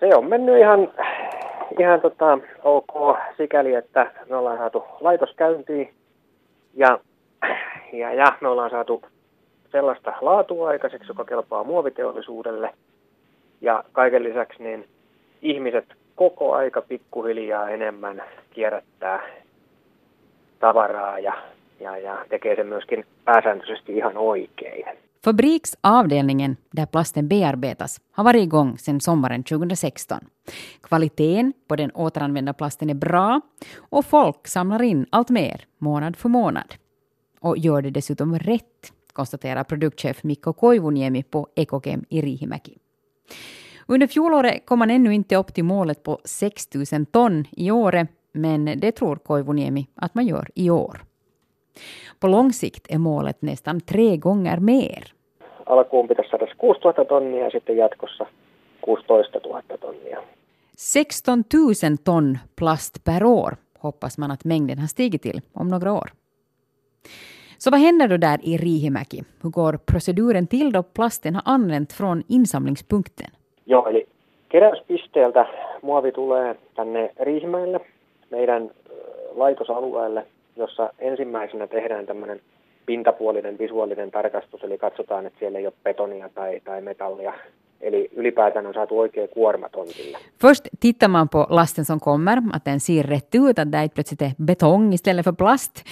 Se on mennyt ihan, ihan tota, ok sikäli, että me ollaan saatu laitos käyntiin ja, ja, ja me ollaan saatu sellaista laatua aikaiseksi, joka kelpaa muoviteollisuudelle. Ja kaiken lisäksi niin ihmiset koko aika pikkuhiljaa enemmän kierrättää tavaraa ja, ja, ja tekee sen myöskin pääsääntöisesti ihan oikein. Fabriksavdelningen, där plasten bearbetas, har varit igång sedan sommaren 2016. Kvaliteten på den återanvända plasten är bra och folk samlar in allt mer månad för månad. Och gör det dessutom rätt, konstaterar produktchef Mikko Koivuniemi på Ekokem i Rihimäki. Under fjolåret kom man ännu inte upp till målet på 6 000 ton i året, men det tror Koivuniemi att man gör i år. På lång sikt är målet nästan tre gånger mer. Alkuun pitäisi saada 6000 tonnia ja sitten jatkossa 16 000 tonnia. 16 000 ton plast per år hoppas man att mängden har stigit till om några år. Så vad händer då där i Rihimäki? Hur går proceduren till då plasten har anlänt från insamlingspunkten? Joo, eli keräyspisteeltä muovi tulee tänne Riihimäelle, meidän laitosalueelle, jossa ensimmäisenä tehdään tämmöinen pintapuolinen visuaalinen tarkastus, eli katsotaan, että siellä ei ole betonia tai, tai metallia. Eli ylipäätään on saatu oikea kuorma tontille. Först tittar man på lasten som kommer, att den ser rätt ut, att det plötsligt betong istället för plast.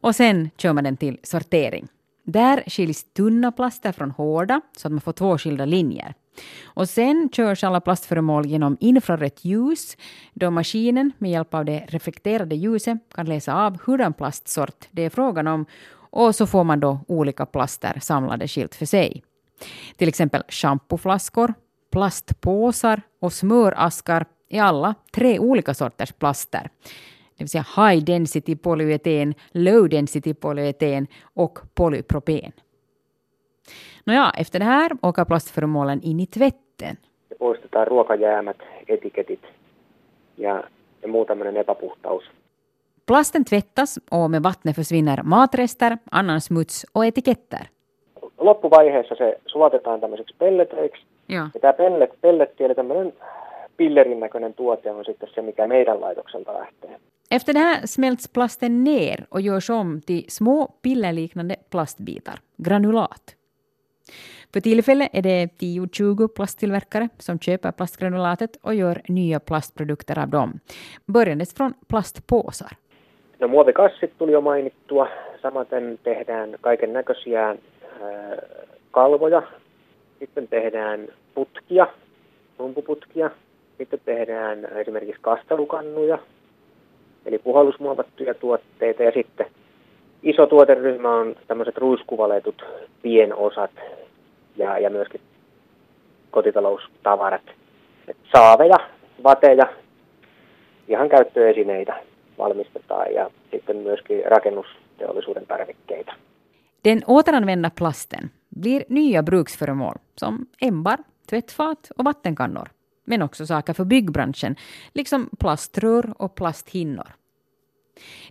Och sen kör man den till sortering. Där skiljs tunna plaster från hårda, så att man får två skilda linjer. Och sen körs alla plastföremål genom infrarött ljus, då maskinen med hjälp av det reflekterade ljuset kan läsa av hurdan plastsort det är frågan om och så får man då olika plaster samlade skilt för sig. Till exempel schampoflaskor, plastpåsar och smöraskar är alla tre olika sorters plaster. Det vill säga high density polyeten, low density polyeten och polypropen. Nåja, efter det här åker plastföremålen in i tvätten. Poistetaan ruokajäämät, etiketit ja, ja muu tämmöinen epäpuhtaus. Plasten tvättas och med vattnet försvinner matrester, annan smuts och etiketter. Loppuvaiheessa se sulatetaan tämmöiseksi pelleteiksi. Ja. Ja tämä pellet, pelletti, eli tämmöinen pillerin näköinen tuote on sitten se, mikä meidän laitokselta lähtee. Efter det här smälts plasten ner och görs om till små pillerliknande plastbitar, granulat. För tillfället är det 10-20 plasttillverkare som köper plastgranulatet och gör nya plastprodukter av dem, börjandes från plastpåsar. No muovikassit tuli jo mainittua. Samaten tehdään kaiken näköisiä äh, kalvoja. Sitten tehdään putkia, rumpuputkia. Sitten tehdään esimerkiksi kastelukannuja, eli puhallusmuovattuja tuotteita. Ja sitten iso tuoteryhmä on tämmöiset ruiskuvaletut pienosat ja, ja myöskin kotitaloustavarat. Et saaveja, vateja, ihan käyttöesineitä valmistetaan ja sitten myöskin rakennusteollisuuden tarvikkeita. Den återanvända plasten blir nya bruksföremål som ämbar, tvättfat och vattenkannor. Men också saker för byggbranschen, liksom plaströr och plasthinnor.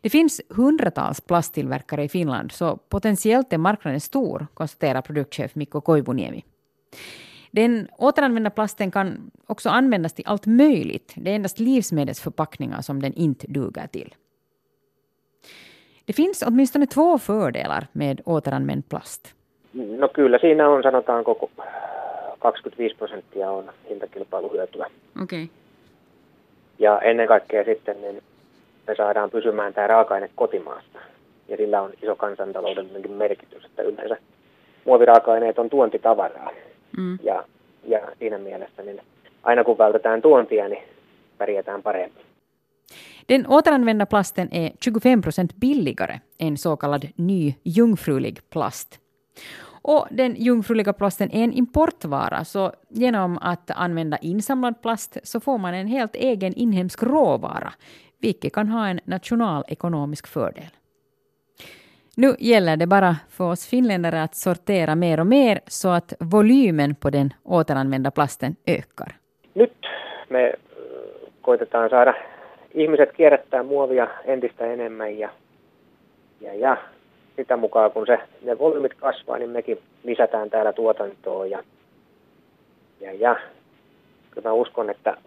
Det finns hundratals plasttillverkare i Finland, så potentiellt är marknaden stor, konstaterar produktchef Mikko Koivuniemi. Den återanvända plasten kan också användas till allt möjligt. Det är endast livsmedelsförpackningar som den inte duger till. Det finns åtminstone två fördelar med återanvänd plast. No kyllä siinä on sanotaanko 25 prosenttia on hintakilpailuhyötyä. Okei. Okay. Ja ennen kaikkea sitten niin me saadaan pysymään tämä raaka-aine kotimaasta. Ja sillä on iso kansantaloudellinen merkitys, että yleensä muoviraaka-aineet on tuontitavaraa. Mm. Ja, ja siinä mielessä niin aina kun vältetään tuontia, niin pärjätään paremmin. Den återanvända plasten är 25 procent billigare än så kallad ny jungfrulig plast. Och den jungfruliga plasten är en importvara, så genom att använda insamlad plast så får man en helt egen inhemsk råvara, vilket kan ha en nationalekonomisk fördel. Nu gäller det bara för oss finländare att sortera mer och mer så att volymen på den återanvända plasten ökar. Nyt me eh, koitetaan saada ihmiset kierrättää muovia entistä enemmän ja, ja, ja sitä mukaan kun se, ne volyymit kasvaa, niin mekin lisätään täällä tuotantoa ja, ja, ja mä uskon, että,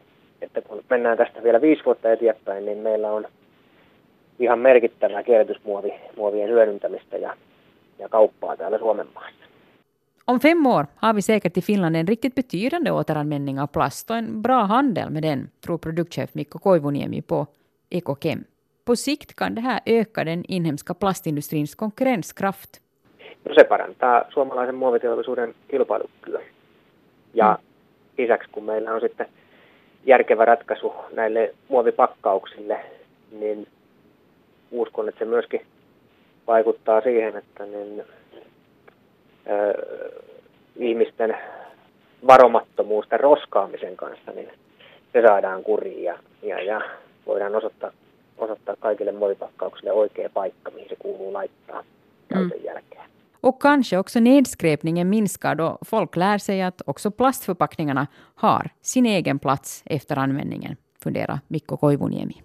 että kun mennään tästä vielä viisi vuotta eteenpäin, niin meillä on ihan merkittävää kierrätysmuovien hyödyntämistä ja, ja kauppaa täällä Suomen maassa. Om fem år har vi säkert i Finland en riktigt betydande återanvändning av plast och en bra handel med den, tror produktchef Mikko Koivuniemi på Ekokem. På sikt kan det här öka den inhemska plastindustrins konkurrenskraft. No se parantaa suomalaisen muoviteollisuuden kilpailukykyä. Ja mm. lisäksi kun meillä on sitten järkevä ratkaisu näille muovipakkauksille, niin uskon, että se myöskin vaikuttaa siihen, että niin, ö, ihmisten varomattomuus tämän roskaamisen kanssa, niin se saadaan kuriin ja, ja, ja voidaan osoittaa, osoittaa kaikille muovipakkauksille oikea paikka, mihin se kuuluu laittaa käytön mm. jälkeen. Och kanske också nedskräpningen minskar då folk lär sig att också plastförpackningarna har sin egen plats efter användningen, funderar Mikko Koivuniemi.